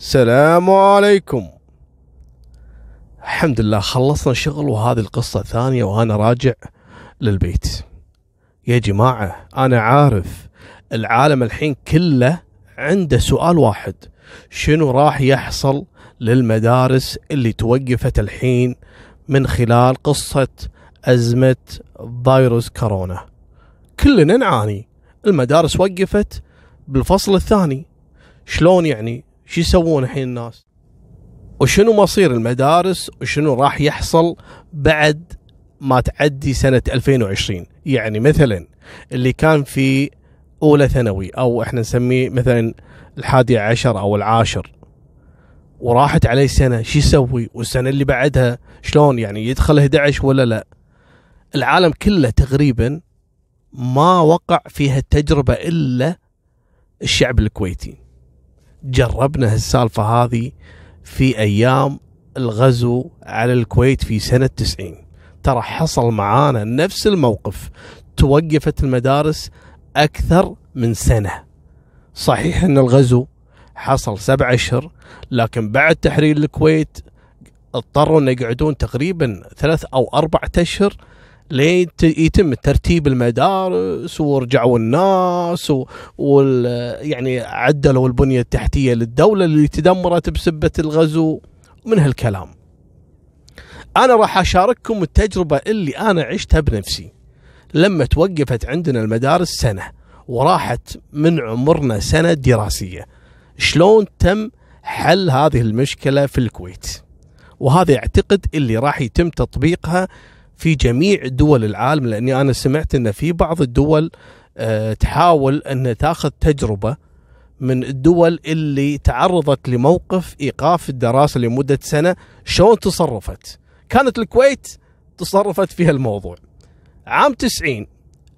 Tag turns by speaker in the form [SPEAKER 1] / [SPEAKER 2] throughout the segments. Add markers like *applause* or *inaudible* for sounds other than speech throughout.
[SPEAKER 1] السلام عليكم. الحمد لله خلصنا شغل وهذه القصة ثانية وأنا راجع للبيت. يا جماعة أنا عارف العالم الحين كله عنده سؤال واحد. شنو راح يحصل للمدارس اللي توقفت الحين من خلال قصة أزمة فيروس كورونا؟ كلنا نعاني. المدارس وقفت بالفصل الثاني. شلون يعني شو يسوون الحين الناس؟ وشنو مصير المدارس؟ وشنو راح يحصل بعد ما تعدي سنة 2020 يعني مثلا اللي كان في أولى ثانوي أو إحنا نسميه مثلا الحادي عشر أو العاشر وراحت عليه سنة شو يسوي؟ والسنة اللي بعدها شلون؟ يعني يدخل 11 ولا لا؟ العالم كله تقريبا ما وقع فيها التجربة إلا الشعب الكويتي. جربنا هالسالفة هذه في أيام الغزو على الكويت في سنة 90 ترى حصل معانا نفس الموقف. توقفت المدارس أكثر من سنة. صحيح أن الغزو حصل سبع أشهر لكن بعد تحرير الكويت اضطروا أن يقعدون تقريبا ثلاث أو أربعة أشهر لين يتم ترتيب المدارس ورجعوا الناس و... وال... يعني عدلوا البنية التحتية للدولة اللي تدمرت بسبة الغزو من هالكلام. أنا راح أشارككم التجربة اللي أنا عشتها بنفسي لما توقفت عندنا المدارس سنة وراحت من عمرنا سنة دراسية. شلون تم حل هذه المشكلة في الكويت؟ وهذا اعتقد اللي راح يتم تطبيقها في جميع دول العالم لأني أنا سمعت إن في بعض الدول أه تحاول إن تاخذ تجربة من الدول اللي تعرضت لموقف إيقاف الدراسة لمدة سنة. شلون تصرفت؟ كانت الكويت تصرفت في هالموضوع عام 90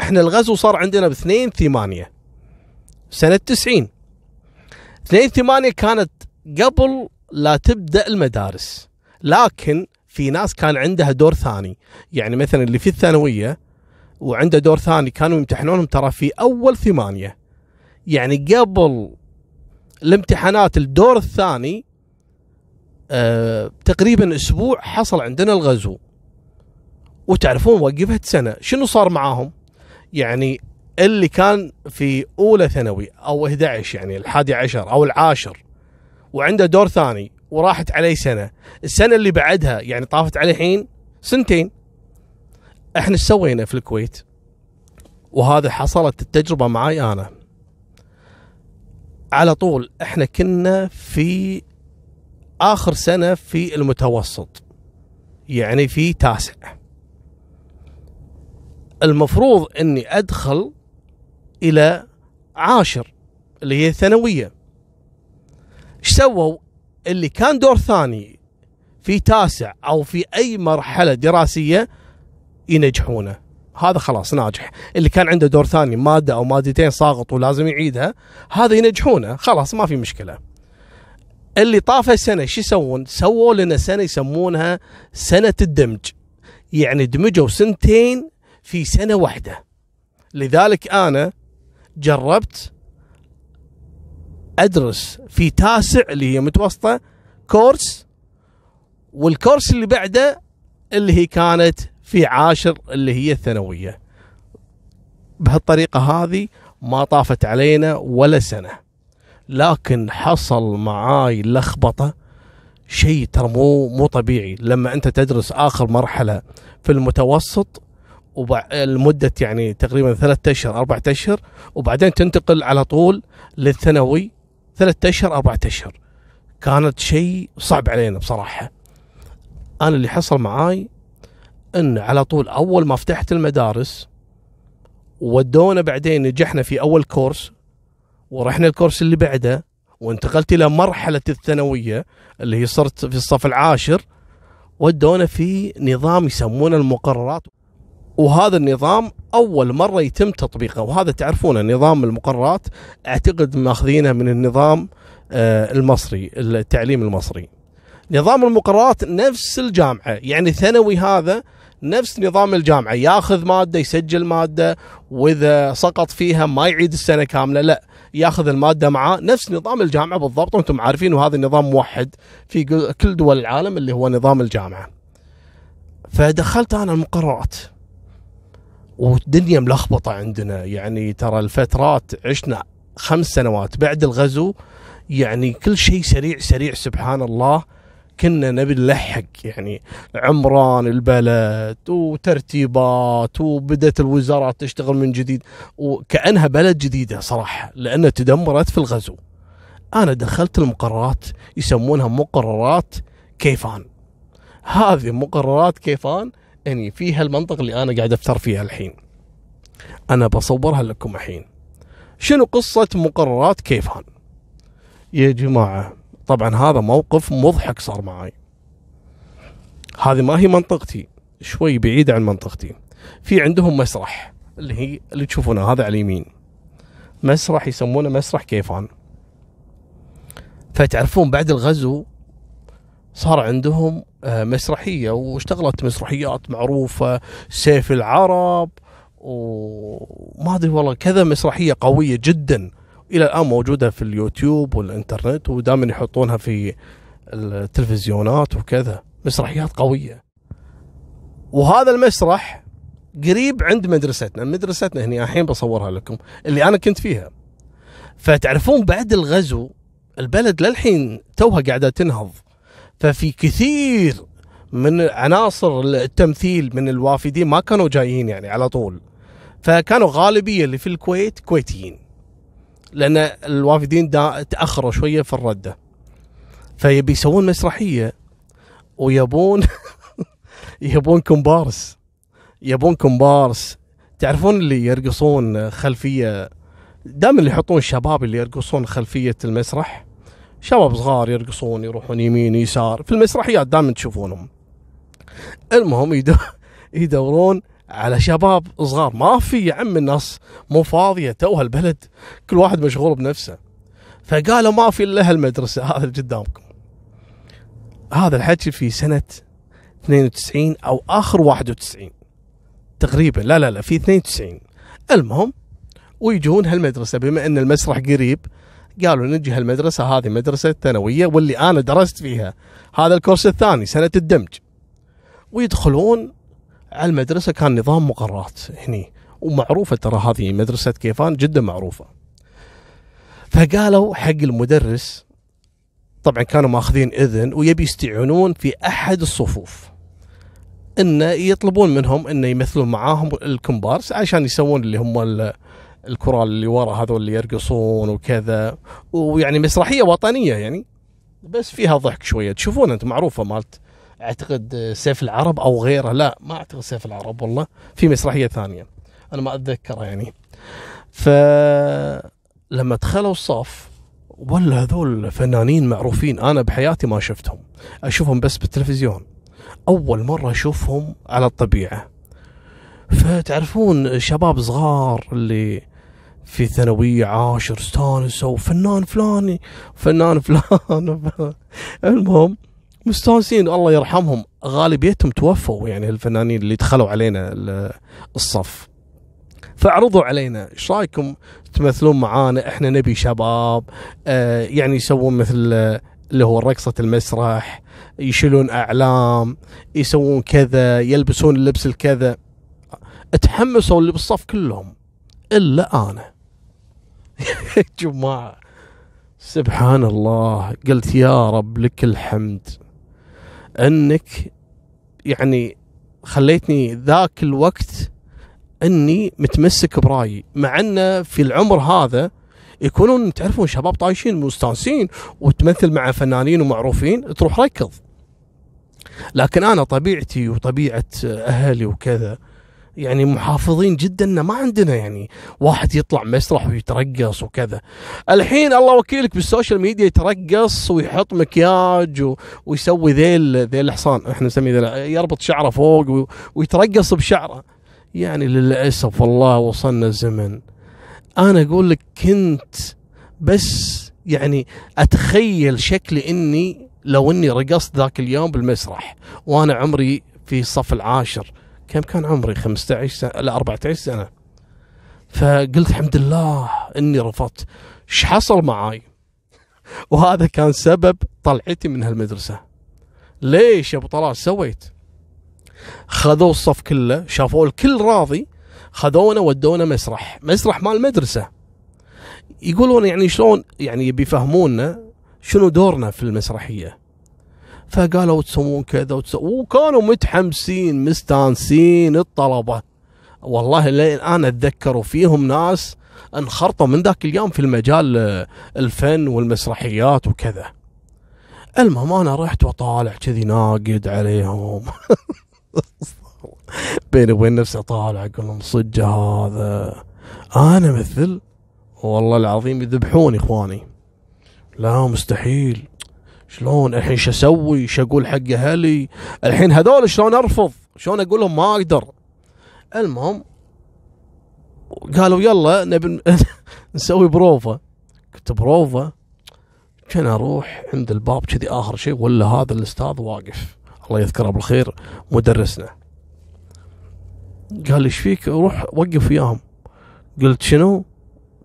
[SPEAKER 1] إحنا الغزو صار عندنا ب 2 8 سنة 90 2 8 كانت قبل لا تبدأ المدارس لكن في ناس كان عندها دور ثاني. يعني مثلا اللي في الثانوية وعنده دور ثاني كانوا يمتحنونهم ترى في أول ثمانية. يعني قبل الامتحانات الدور الثاني آه تقريبا أسبوع حصل عندنا الغزو. وتعرفون وقفت سنة. شنو صار معاهم؟ يعني اللي كان في أولى ثانوي أو 11 يعني الحادي عشر أو العاشر وعنده دور ثاني. وراحت عليه سنة. السنة اللي بعدها يعني طافت عليه الحين سنتين. إحنا إيش سوينا في الكويت؟ وهذا حصلت التجربة معاي أنا. على طول إحنا كنا في آخر سنة في المتوسط. يعني في تاسع. المفروض إني أدخل إلى عاشر اللي هي الثانوية. إيش سووا؟ اللي كان دور ثاني في تاسع أو في أي مرحلة دراسية ينجحونه. هذا خلاص ناجح. اللي كان عنده دور ثاني مادة أو مادتين ساقط ولازم يعيدها هذا ينجحونه. خلاص ما في مشكلة. اللي طاف سنة شو يسوون؟ سووا لنا سنة يسمونها سنة الدمج. يعني دمجوا سنتين في سنة واحدة. لذلك أنا جربت أدرس في تاسع اللي هي متوسطة كورس والكورس اللي بعده اللي هي كانت في عاشر اللي هي الثانوية. بهالطريقة هذه ما طافت علينا ولا سنة. لكن حصل معاي لخبطة شيء ترى مو مو طبيعي. لما أنت تدرس آخر مرحلة في المتوسط لمدة يعني تقريبا ثلاثة أشهر أربعة أشهر وبعدين تنتقل على طول للثانوي ثلاثة أشهر أربعة أشهر. كانت شيء صعب علينا بصراحة. أنا اللي حصل معاي إن على طول أول ما فتحت المدارس ودونا بعدين نجحنا في أول كورس ورحنا الكورس اللي بعده وانتقلت إلى مرحلة الثانوية اللي هي صرت في الصف العاشر. ودونا في نظام يسمونه المقررات. وهذا النظام أول مرة يتم تطبيقه وهذا تعرفون نظام المقررات أعتقد ماخذينه من النظام آه، المصري التعليم المصري. نظام المقررات نفس الجامعة يعني ثانوي هذا نفس نظام الجامعة ياخذ مادة يسجل مادة وإذا سقط فيها ما يعيد السنة كاملة لا ياخذ المادة معاه نفس نظام الجامعة بالضبط وأنتم عارفين وهذا النظام موحد في كل دول العالم اللي هو نظام الجامعة. فدخلت أنا المقررات والدنيا ملخبطة عندنا. يعني ترى الفترات عشنا خمس سنوات بعد الغزو يعني كل شيء سريع سريع سبحان الله. كنا نبي نلحق يعني عمران البلد وترتيبات وبدت الوزارات تشتغل من جديد. وكأنها بلد جديدة صراحة لأنها تدمرت في الغزو. أنا دخلت المقررات يسمونها مقررات كيفان. هذه مقررات كيفان يعني فيها المنطق اللي أنا قاعد أفتر فيها الحين. أنا بصورها لكم الحين. شنو قصة مقررات كيفان؟ يا جماعة طبعا هذا موقف مضحك صار معي هذه ما هي منطقتي شوي بعيدة عن منطقتي. في عندهم مسرح اللي هي اللي تشوفونه هذا على اليمين. مسرح يسمونه مسرح كيفان. فتعرفون بعد الغزو صار عندهم آه، مسرحية واشتغلت مسرحيات معروفة سيف العرب وما أدري والله كذا مسرحية قوية جدا. إلى الآن موجودة في اليوتيوب والإنترنت ودائما يحطونها في التلفزيونات وكذا. مسرحيات قوية. وهذا المسرح قريب عند مدرستنا. مدرستنا هنا الحين بصورها لكم اللي أنا كنت فيها. فتعرفون بعد الغزو البلد للحين توها قاعدة تنهض. ففي كثير من عناصر التمثيل من الوافدين ما كانوا جايين يعني على طول. فكانوا غالبية اللي في الكويت كويتيين. لأن الوافدين تأخروا شوية في الردة. فيبي يسوون مسرحية ويبون *laughs* يبون كومبارس يبون كومبارس تعرفون اللي يرقصون خلفية؟ دائما اللي يحطون الشباب اللي يرقصون خلفية المسرح شباب صغار يرقصون يروحون يمين يسار. في المسرحيات دائما تشوفونهم. المهم *laughs* يدورون على شباب صغار. ما في يا عم الناس مو فاضية توها البلد. كل واحد مشغول بنفسه. فقالوا ما في إلا هالمدرسة. *laughs* هذا اللي قدامكم. هذا الحكي في سنة 92 أو آخر 91 تقريبا. لا لا لا في 92 المهم ويجون هالمدرسة بما إن المسرح قريب. قالوا نجي هالمدرسة هذه مدرسة ثانوية واللي أنا درست فيها. هذا الكورس الثاني سنة الدمج. ويدخلون على المدرسة كان نظام مقررات هني. ومعروفة ترى هذه مدرسة كيفان جدا معروفة. فقالوا حق المدرس طبعا كانوا ماخذين إذن ويبي يستعينون في أحد الصفوف. إنه يطلبون منهم إنه يمثلون معاهم الكومبارس عشان يسوون اللي هم الكرال اللي ورا هذول اللي يرقصون وكذا ويعني مسرحية وطنية يعني بس فيها ضحك شوية. تشوفون أنت معروفة مالت أعتقد سيف العرب أو غيره. لا ما أعتقد سيف العرب والله. في مسرحية ثانية أنا ما أتذكرها يعني. ف لما دخلوا الصف ولا هذول فنانين معروفين أنا بحياتي ما شفتهم. أشوفهم بس بالتلفزيون. أول مرة أشوفهم على الطبيعة. فتعرفون شباب صغار اللي في ثانوية عاشر استانسوا فنان فلاني فنان فلان *laughs* المهم مستانسين الله يرحمهم. غالبيتهم توفوا يعني الفنانين اللي دخلوا علينا الصف. فعرضوا علينا إيش رأيكم تمثلون معانا؟ إحنا نبي شباب آه يعني يسوون مثل اللي هو رقصة المسرح يشيلون أعلام يسوون كذا يلبسون اللبس الكذا. تحمسوا اللي بالصف كلهم إلا أنا. يا *laughs* جماعة. سبحان الله قلت يا رب لك الحمد. أنك يعني خليتني ذاك الوقت أني متمسك برايي. مع انه في العمر هذا يكونون تعرفون شباب طايشين مستانسين وتمثل مع فنانين ومعروفين تروح ركض. لكن أنا طبيعتي وطبيعة أهلي وكذا يعني محافظين جدا ما عندنا يعني واحد يطلع مسرح ويترقص وكذا. الحين الله وكيلك بالسوشيال ميديا يترقص ويحط مكياج و... ويسوي ذيل ذيل الحصان إحنا نسميه ذيل يربط شعره فوق و... ويترقص بشعره. يعني للأسف والله وصلنا الزمن. أنا أقول لك كنت بس يعني أتخيل شكلي إني لو إني رقصت ذاك اليوم بالمسرح وأنا عمري في الصف العاشر. كم كان عمري؟ 15 سنة؟ لا 14 سنة. فقلت الحمد لله إني رفضت. إيش حصل معاي؟ *laughs* وهذا كان سبب طلعتي من هالمدرسة. ليش يا أبو طلال؟ سويت. خذوا الصف كله شافوا الكل راضي خذونا ودونا مسرح. مسرح مال المدرسة يقولون يعني شلون يعني بيفهمونا شنو دورنا في المسرحية. فقالوا تسوون كذا وتسوون وكانوا متحمسين مستانسين الطلبة. والله لين أنا أتذكر وفيهم ناس انخرطوا من ذاك اليوم في المجال الفن والمسرحيات وكذا. المهم أنا رحت وطالع كذي ناقد عليهم. *laughs* بيني وبين نفسي طالع أقول لهم صدق هذا. أنا مثل؟ والله العظيم يذبحوني إخواني. لا مستحيل. شلون الحين شو أسوي؟ شو أقول حق أهلي؟ الحين هذول شلون ارفض؟ شلون أقول لهم ما أقدر؟ المهم قالوا يلا نبي *laughs* نسوي بروفا قلت بروفا كان أروح عند الباب كذي اخر شيء ولا هذا الاستاذ واقف. الله يذكره بالخير مدرسنا. قال لي إيش فيك؟ روح وقف وياهم. قلت شنو؟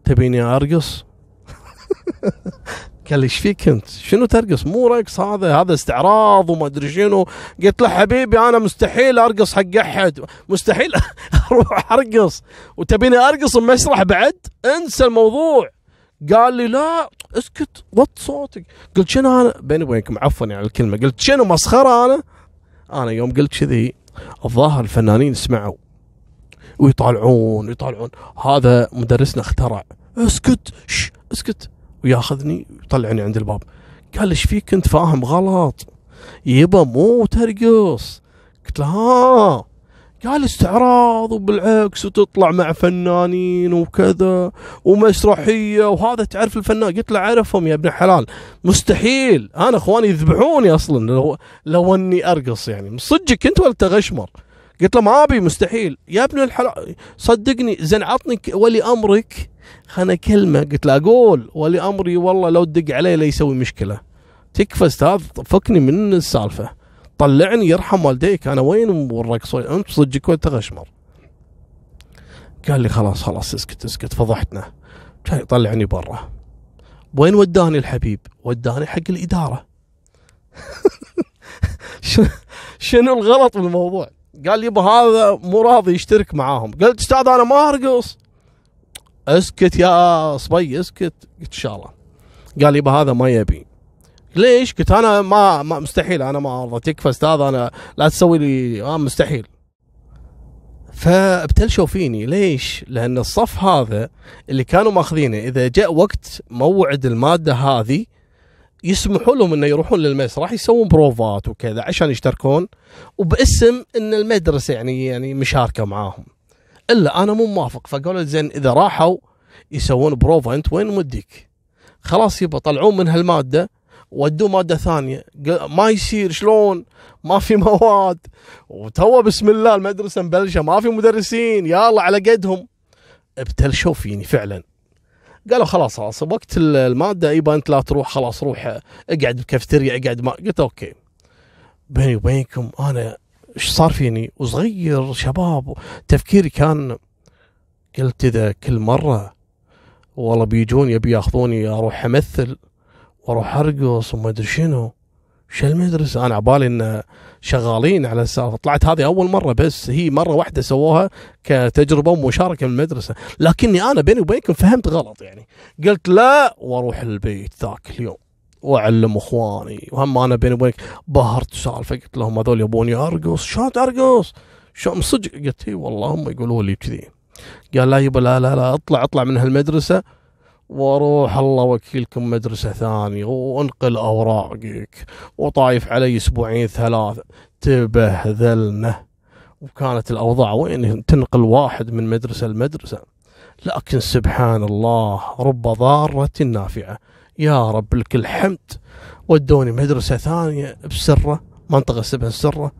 [SPEAKER 1] تبيني ارقص؟ *laughs* قال لي إيش فيك أنت؟ شنو ترقص؟ مو رقص هذا هذا استعراض وما أدري شنو، قلت له حبيبي أنا مستحيل أرقص حق أحد، مستحيل *laughs* أروح أرقص وتبيني أرقص بمسرح بعد؟ انسى الموضوع. قال لي لا اسكت وط صوتك، قلت شنو أنا؟ بيني وبينكم عفوا على الكلمة، قلت شنو مسخرة أنا؟ أنا يوم قلت كذي الظاهر الفنانين سمعوا ويطالعون يطالعون هذا مدرسنا اخترع اسكت شش اسكت وياخذني ويطلعني عند الباب. قال إيش فيك؟ كنت فاهم غلط. يبا مو ترقص. قلت له ها قال استعراض وبالعكس وتطلع مع فنانين وكذا ومسرحية وهذا تعرف الفنان. قلت له أعرفهم يا ابن حلال. مستحيل أنا إخواني يذبحوني أصلا لو لو أني أرقص يعني. صدقك أنت ولا تغشمر. قلت له ما آبي مستحيل. يا ابن الحلال صدقني زين عطني ولي أمرك. خلنا كلمة قلت له أقول ولي أمري والله لو تدق عليه لا يسوي مشكلة. تكفى أستاذ فكني من السالفة. طلعني يرحم والديك. أنا وين والرقص أنت صدقك وانت غشمر قال لي خلاص خلاص اسكت اسكت فضحتنا. كان يطلعني برا. وين وداني الحبيب؟ وداني حق الإدارة. *laughs* شنو الغلط بالموضوع قال يبا هذا مو راضي يشترك معاهم. قلت أستاذ أنا ما أرقص. اسكت يا صبي اسكت. قلت إن شاء الله. قال يبا هذا ما يبي. ليش؟ قلت أنا ما, ما مستحيل. أنا ما أرضى تكفى أستاذ أنا لا تسوي لي آه مستحيل. فابتلشوا فيني. ليش؟ لأن الصف هذا اللي كانوا ماخذينه إذا جاء وقت موعد المادة هذه يسمحوا لهم إنه يروحون للمسرح يسوون بروفات وكذا عشان يشتركون. وباسم إن المدرسة يعني يعني مشاركة معاهم. إلا أنا مو موافق. فقالوا زين إذا راحوا يسوون بروفا أنت وين موديك؟ خلاص يبا طلعون من هالمادة. ودوه مادة ثانية. ما يصير شلون؟ ما في مواد. وتو بسم الله المدرسة مبلشة. ما في مدرسين. يلا على قدهم. ابتلشوا فيني فعلا. قالوا خلاص خلاص وقت المادة يبا أنت لا تروح خلاص روح اقعد بالكافتيريا اقعد ما قلت أوكي. بيني وبينكم أنا إيش صار فيني؟ وصغير شباب تفكيري كان قلت إذا كل مرة والله بيجون يبي ياخذوني أروح أمثل وأروح أرقص وما أدري شنو. شو المدرسة؟ أنا عبالي إن شغالين على السالفة. طلعت هذه أول مرة بس هي مرة واحدة سووها كتجربة ومشاركة من المدرسة. لكني أنا بيني وبينكم فهمت غلط يعني. قلت لا وأروح البيت ذاك اليوم وأعلم أخواني. وهم أنا بيني وبينك بهرت سالفة. قلت لهم هذول يبوني أرقص. شلون ارقص؟ شلون؟ صدق. قلت إي والله هم يقولوا لي كذي. قال لا يبا لا لا لا اطلع اطلع من هالمدرسة. وأروح الله وكيلكم مدرسة ثانية وانقل أوراقك وطايف علي أسبوعين ثلاثة تبهذلنا. وكانت الأوضاع وين تنقل واحد من مدرسة لمدرسة. لكن سبحان الله رب ضارة نافعة. يا رب لك الحمد. ودوني مدرسة ثانية بسرة منطقة اسمها السرة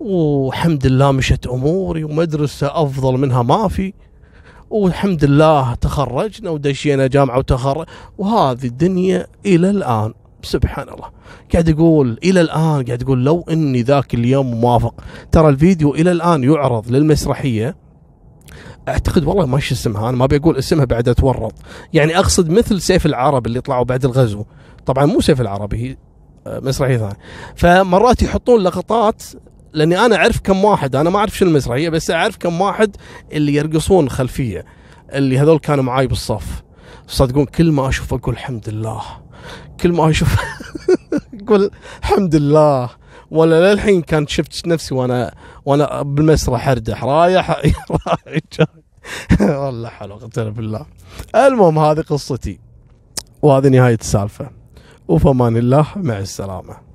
[SPEAKER 1] وحمد الله مشت أموري ومدرسة أفضل منها ما في. والحمد لله تخرجنا ودشينا جامعة وتخرج وهذه الدنيا إلى الآن. سبحان الله قاعد يقول إلى الآن قاعد يقول لو إني ذاك اليوم موافق. ترى الفيديو إلى الآن يعرض للمسرحية. أعتقد والله ما شو اسمها أنا ما بقول اسمها بعد أتورط. يعني أقصد مثل سيف العرب اللي طلعوا بعد الغزو. طبعا مو سيف العرب هي آه، مسرحية ثانية. فمرات يحطون لقطات لأني أنا أعرف كم واحد أنا ما أعرف شو المسرحية بس أعرف كم واحد اللي يرقصون خلفية اللي هذول كانوا معاي بالصف. صدقون كل ما أشوف أقول الحمد لله. كل ما أشوف *laughs* أقول الحمد لله. ولا للحين كان شفت نفسي وأنا وأنا بالمسرح أردح رايح *laughs* رايح. والله حلو بالله. المهم هذه قصتي وهذه نهاية السالفة. وفمان الله مع السلامة.